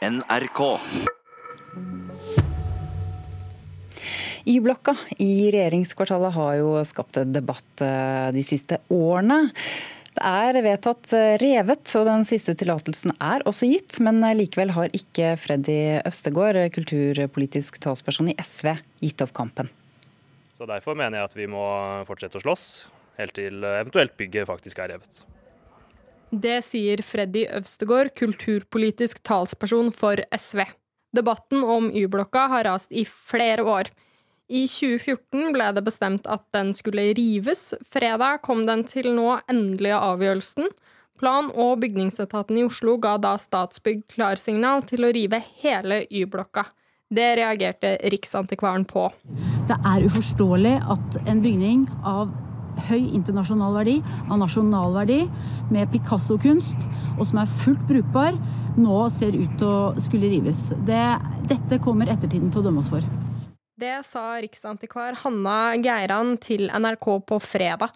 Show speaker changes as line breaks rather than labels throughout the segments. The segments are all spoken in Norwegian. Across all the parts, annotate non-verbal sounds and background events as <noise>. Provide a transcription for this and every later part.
NRK.
Y-blokka i regjeringskvartalet har jo skapt debatt eh, de siste årene. Det er vedtatt eh, revet, og den siste tillatelsen er også gitt. Men likevel har ikke Freddy Østegård, kulturpolitisk talsperson i SV, gitt opp kampen.
Så Derfor mener jeg at vi må fortsette å slåss, helt til eventuelt bygget faktisk er revet.
Det sier Freddy Øvstegård, kulturpolitisk talsperson for SV. Debatten om Y-blokka har rast i flere år. I 2014 ble det bestemt at den skulle rives. Fredag kom den til nå endelige avgjørelsen. Plan- og bygningsetaten i Oslo ga da Statsbygg klarsignal til å rive hele Y-blokka. Det reagerte Riksantikvaren på.
Det er uforståelig at en bygning av høy internasjonal verdi, av nasjonal verdi, med Picasso-kunst, og som er fullt brukbar, nå ser ut til å skulle rives. Det, dette kommer ettertiden til å dømme oss for.
Det sa riksantikvar Hanna Geiran til NRK på fredag.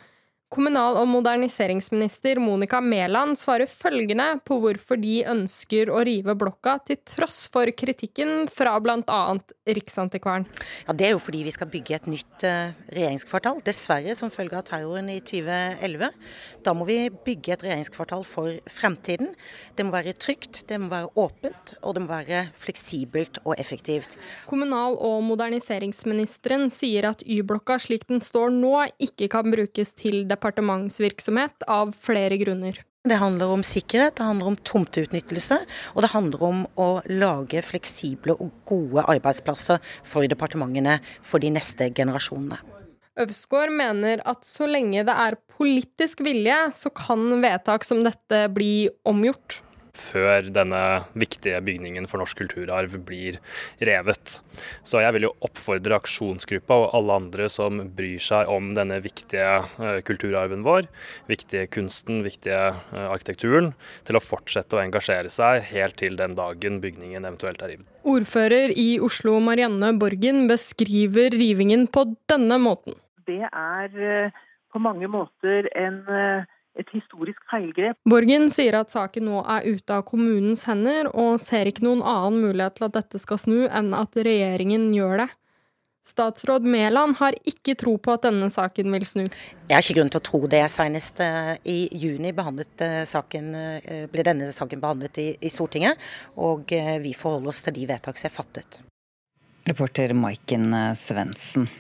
Kommunal- og moderniseringsminister Monica Mæland svarer følgende på hvorfor de ønsker å rive blokka, til tross for kritikken fra bl.a. Riksantikvaren.
Ja, Det er jo fordi vi skal bygge et nytt uh, regjeringskvartal, dessverre som følge av terroren i 2011. Da må vi bygge et regjeringskvartal for fremtiden. Det må være trygt, det må være åpent, og det må være fleksibelt og effektivt.
Kommunal- og moderniseringsministeren sier at Y-blokka slik den står nå, ikke kan brukes til departementet departementsvirksomhet av flere grunner.
Det handler om sikkerhet, det handler om tomteutnyttelse, og det handler om å lage fleksible og gode arbeidsplasser for departementene for de neste generasjonene.
Øvsgaard mener at så lenge det er politisk vilje, så kan vedtak som dette bli omgjort
før denne viktige bygningen for norsk kulturarv blir revet. Så jeg vil jo oppfordre aksjonsgruppa og alle andre som bryr seg om denne viktige eh, kulturarven vår, viktige kunsten, viktige eh, arkitekturen, til å fortsette å engasjere seg helt til den dagen bygningen eventuelt er revet.
Ordfører i Oslo Marianne Borgen beskriver rivingen på denne måten.
Det er eh, på mange måter en et historisk feilgrep.
Borgen sier at saken nå er ute av kommunens hender, og ser ikke noen annen mulighet til at dette skal snu enn at regjeringen gjør det. Statsråd Mæland har ikke tro på at denne saken vil snu.
Jeg har ikke grunn til å tro det. Senest uh, i juni uh, saken, uh, ble denne saken behandlet i, i Stortinget, og vi forholder oss til de vedtak som er fattet.
Reporter Maiken Svendsen.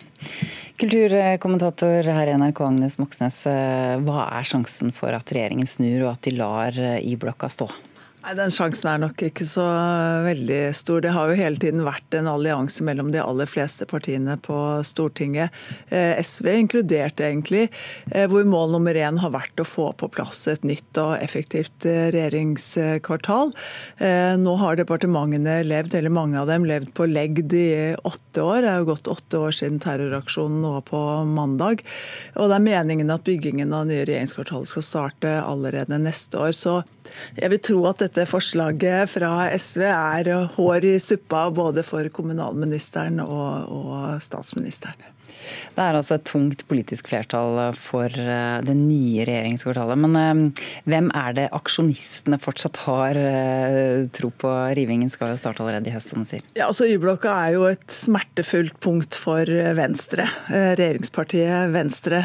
Kulturkommentator her i NRK, Agnes Moxnes. Hva er sjansen for at regjeringen snur og at de lar Y-blokka stå?
Nei, Den sjansen er nok ikke så veldig stor. Det har jo hele tiden vært en allianse mellom de aller fleste partiene på Stortinget. Eh, SV inkludert, egentlig, eh, hvor mål nummer én har vært å få på plass et nytt og effektivt eh, regjeringskvartal. Nå har departementene levd, eller mange av dem, levd på legd i åtte år. Det er jo gått åtte år siden terroraksjonen nå på mandag. Og det er meningen at byggingen av nye regjeringskvartalet skal starte allerede neste år. Så jeg vil tro at dette forslaget fra SV er hår i suppa både for kommunalministeren og, og statsministeren.
Det er altså et tungt politisk flertall for eh, det nye regjeringskvartalet. Men eh, hvem er det aksjonistene fortsatt har eh, tro på? Rivingen skal jo starte allerede i høst, som du sier.
Ja, altså Y-blokka er jo et smertefullt punkt for Venstre. Regjeringspartiet Venstre.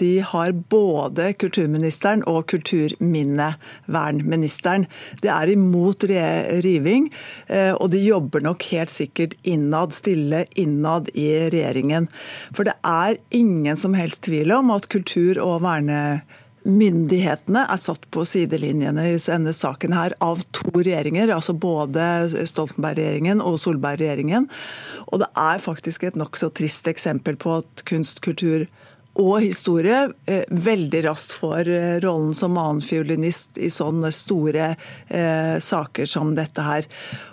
De har både kulturministeren og kulturminnevernministeren. De er imot riving, og de jobber nok helt sikkert innad, stille innad i regjeringen. For det er ingen som helst tvil om at kultur- og vernemyndighetene er satt på sidelinjene i denne saken her av to regjeringer, altså både Stoltenberg-regjeringen og Solberg-regjeringen. Og det er faktisk et nokså trist eksempel på at kunst, kultur og historie eh, veldig raskt får eh, rollen som annenfiolinist i sånne store eh, saker som dette her.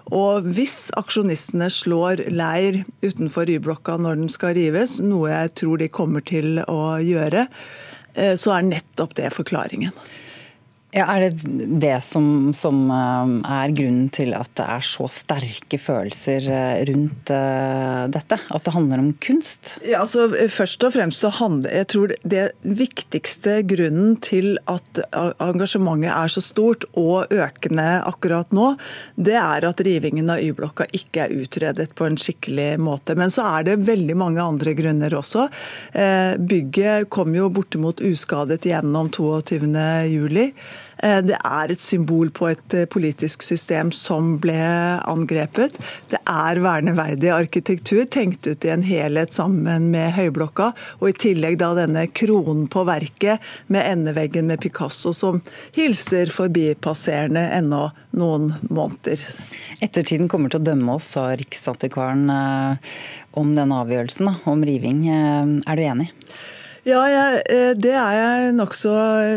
Og hvis aksjonistene slår leir utenfor Y-blokka når den skal rives, noe jeg tror de kommer til å gjøre, eh, så er nettopp det forklaringen.
Ja, Er det det som, som, eh, er grunnen til at det er så sterke følelser eh, rundt eh, dette? At det handler om kunst?
Ja, altså Først og fremst så handler jeg tror det viktigste grunnen til at engasjementet er så stort og økende akkurat nå, det er at rivingen av Y-blokka ikke er utredet på en skikkelig måte. Men så er det veldig mange andre grunner også. Bygget kom jo bortimot uskadet gjennom 22.07. Eh, det er et symbol på et eh, politisk system som ble angrepet. Det er verneverdig arkitektur, tenkt ut i en helhet sammen med Høyblokka. Og i tillegg da denne kronen på verket med endeveggen med Picasso, som hilser forbipasserende ennå noen måneder.
Ettertiden kommer til å dømme oss, sa Riksantikvaren eh, om denne avgjørelsen om riving. Er du enig?
Ja, jeg, eh, det er jeg nokså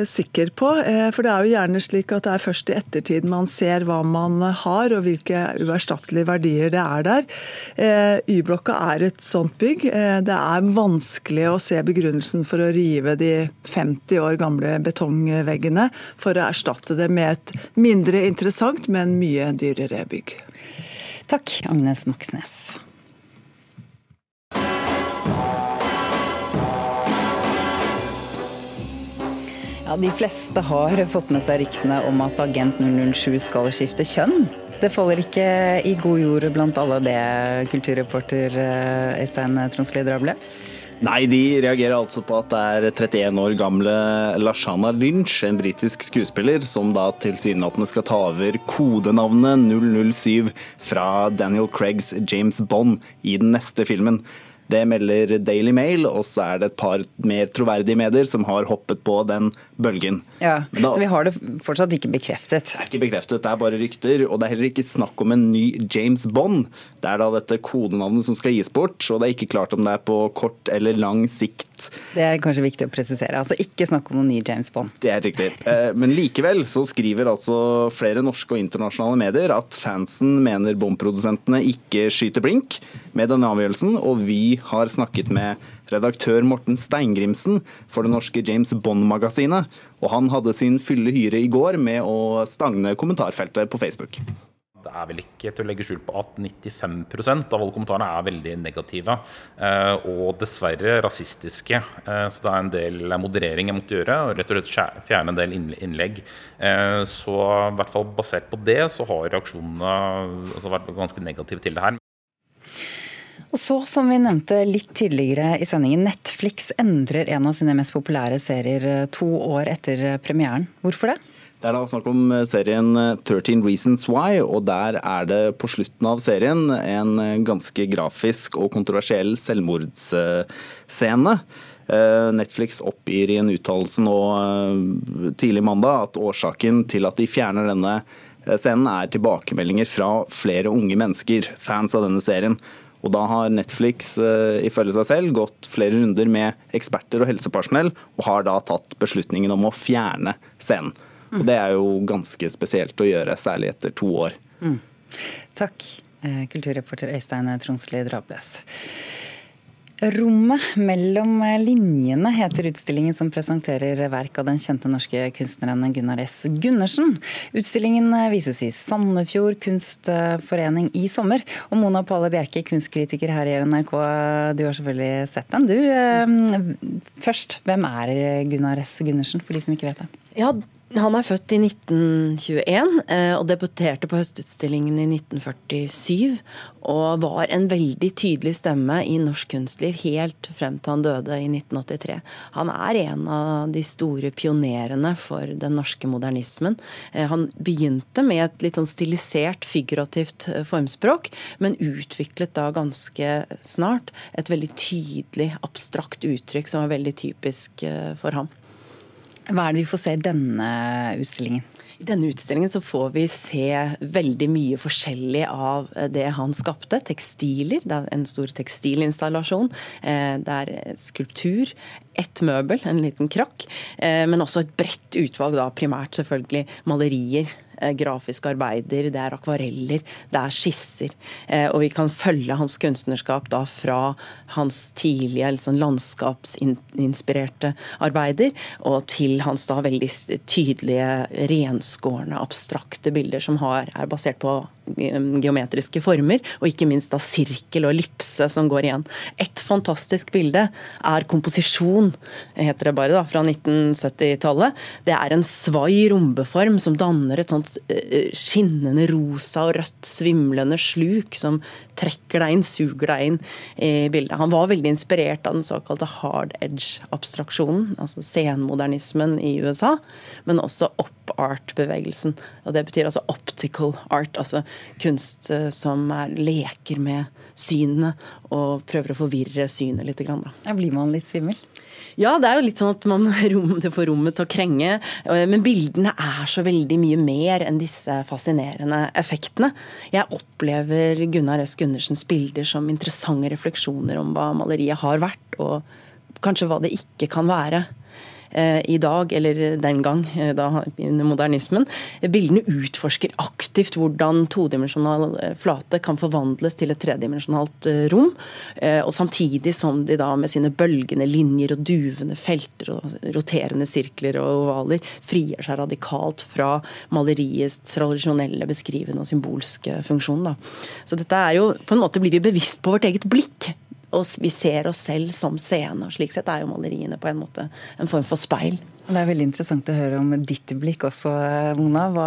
sikker på. Eh, for det er jo gjerne slik at det er først i ettertid man ser hva man har og hvilke uerstattelige verdier det er der. Eh, Y-blokka er et sånt bygg. Det er vanskelig å se begrunnelsen for å rive de 50 år gamle betongveggene for å erstatte det med et mindre interessant, men mye dyrere bygg.
Takk, Agnes Moxnes. Ja, De fleste har fått med seg ryktene om at Agent 007 skal skifte kjønn. Det faller ikke i god jord blant alle det, kulturreporter eh, Øystein Tronsli Drables?
Nei, de reagerer altså på at det er 31 år gamle Lashana Lynch, en britisk skuespiller, som da tilsynelatende skal ta over kodenavnet 007 fra Daniel Craigs James Bond i den neste filmen. Det melder Daily Mail, og så er det et par mer troverdige medier som har hoppet på den bølgen.
Ja, da, Så vi har det fortsatt ikke bekreftet?
Det er ikke bekreftet, det er bare rykter. Og det er heller ikke snakk om en ny James Bond. Det er da dette kodenavnet som skal gis bort, og det er ikke klart om det er på kort eller lang sikt.
Det er kanskje viktig å presisere. Altså ikke snakk om noen ny James Bond.
Det er riktig. Eh, men likevel så skriver altså flere norske og internasjonale medier at fansen mener Bond-produsentene ikke skyter blink med denne avgjørelsen, og vi har snakket med redaktør Morten Steingrimsen for det norske James Bond-magasinet. Og han hadde sin fulle hyre i går med å stagne kommentarfeltet på Facebook.
Det er vel ikke til å legge skjul på at 95% av alle kommentarene er veldig negative. Eh, og dessverre rasistiske. Eh, så det er en del moderering jeg måtte gjøre. og Rett og slett fjerne en del innlegg. Eh, så i hvert fall basert på det, så har reaksjonene altså vært ganske negative til det her.
Og så, som vi nevnte litt tidligere i sendingen, Netflix endrer en av sine mest populære serier eh, to år etter eh, premieren. Hvorfor det?
Det er da snakk om eh, serien 13 Reasons Why, og der er det på slutten av serien en ganske grafisk og kontroversiell selvmordsscene. Netflix oppgir i en uttalelse nå tidlig mandag at årsaken til at de fjerner denne scenen er tilbakemeldinger fra flere unge mennesker, fans av denne serien. Og da har Netflix uh, ifølge seg selv gått flere runder med eksperter og helsepersonell, og har da tatt beslutningen om å fjerne scenen. Og det er jo ganske spesielt å gjøre, særlig etter to år. Mm.
Takk, eh, kulturreporter Øystein Tronsli Drabnes. Rommet mellom linjene heter utstillingen som presenterer verk av den kjente norske kunstneren Gunnar S. Gundersen. Utstillingen vises i Sandefjord kunstforening i sommer. Og Mona Palle Bjerke, kunstkritiker her i NRK, du har selvfølgelig sett den. Du, eh, først, hvem er Gunnar S. Gundersen, for de som ikke vet det?
Ja, han er født i 1921 eh, og debuterte på Høstutstillingen i 1947. Og var en veldig tydelig stemme i norsk kunstliv helt frem til han døde i 1983. Han er en av de store pionerene for den norske modernismen. Eh, han begynte med et litt sånn stilisert, figurativt eh, formspråk, men utviklet da ganske snart et veldig tydelig, abstrakt uttrykk som var veldig typisk for ham.
Hva er det vi får se i denne utstillingen?
I denne utstillingen så får vi se veldig mye forskjellig av det han skapte. Tekstiler, det er en stor tekstilinstallasjon. Eh, det er skulptur, ett møbel, en liten krakk. Eh, men også et bredt utvalg, da primært selvfølgelig malerier eh, grafiske arbeider, det er akvareller, det er skisser. Eh, og vi kan følge hans kunstnerskap da fra hans tidlige liksom, landskapsinspirerte arbeider og til hans da veldig tydelige, renskårne, abstrakte bilder som har, er basert på geometriske former, og ikke minst da sirkel og ellipse som går igjen. Et fantastisk bilde er komposisjon, heter det bare, da, fra 1970-tallet. Det er en svai rombeform som danner et sånt eh, skinnende rosa og rødt svimlende sluk som trekker deg inn, suger deg inn i bildet. Han var veldig inspirert av den såkalte hard edge-abstraksjonen, altså senmodernismen i USA, men også op art-bevegelsen. Og Det betyr altså optical art, altså kunst eh, som er, leker med synet og prøver å forvirre synet litt. Grann,
da. Blir man litt svimmel?
Ja, det er jo litt sånn at man <laughs> får rommet til å krenge. Eh, men bildene er så veldig mye mer enn disse fascinerende effektene. Jeg opplever Gunnar S. Gundersens bilder som interessante refleksjoner om hva maleriet har vært, og kanskje hva det ikke kan være. Eh, i dag, eller den gang, eh, da under modernismen. Bildene utforsker aktivt hvordan todimensjonal eh, flate kan forvandles til et tredimensjonalt rom. Og samtidig som de da med sine bølgende linjer og duvende felter og roterende sirkler og ovaler frigjør seg radikalt fra maleriets tradisjonelle beskrivende og symbolske funksjon. Da. Så dette er jo På en måte blir vi bevisst på vårt eget blikk og vi ser oss selv som scene. og Slik sett er jo maleriene på en måte en form for speil.
Det er veldig interessant å høre om ditt blikk også, Mona. Hva,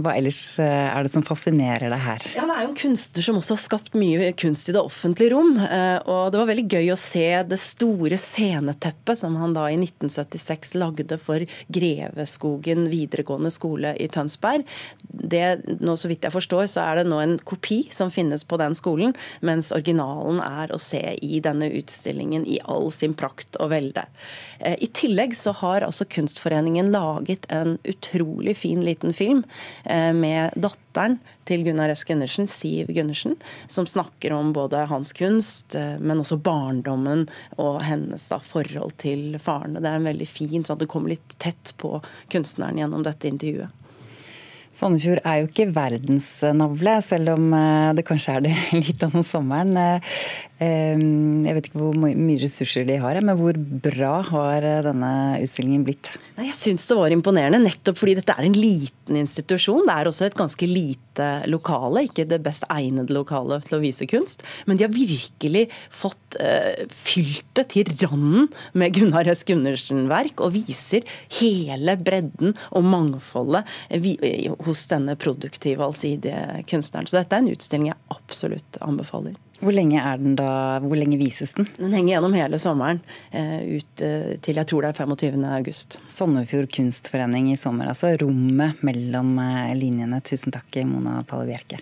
hva, ellers eh, er det som fascinerer deg her?
Ja, Han er jo en kunstner som også har skapt mye kunst i det offentlige rom. Eh, og det var veldig gøy å se det store sceneteppet som han da i 1976 lagde for Greveskogen videregående skole i Tønsberg. Det, nå, så vidt jeg forstår, så er det nå en kopi som finnes på den skolen, mens originalen er å se i denne utstillingen i all sin prakt og velde. Eh, I tillegg så har altså Kunstforeningen laget en utrolig fin liten film eh, med datteren til Gunnar S. Gundersen, Siv Gundersen, som snakker om både hans kunst, eh, men også barndommen og hennes da, forhold til faren. Det er en veldig fin, sånn at du kommer litt tett på kunstneren gjennom dette intervjuet.
Sandefjord er jo ikke verdensnavle, selv om eh, det kanskje er det <laughs> litt om sommeren. Eh, jeg vet ikke hvor mye ressurser de har, men hvor bra har eh, denne utstillingen blitt?
Jeg syns det var imponerende, nettopp fordi dette er en liten institusjon. Det er også et ganske lite lokale, ikke det best egnede lokalet til å vise kunst. Men de har virkelig fått uh, fylt det til randen med Gunnar S. Gundersen-verk, og viser hele bredden og mangfoldet hos denne produktive, allsidige kunstneren. Så dette er en utstilling jeg absolutt anbefaler.
Hvor lenge er hvor lenge vises den?
Den henger gjennom hele sommeren. Eh, ut eh, til jeg tror det er 25. august.
Sandefjord kunstforening i sommer, altså. Rommet mellom eh, linjene. Tusen takk, Mona Palle Bjerke.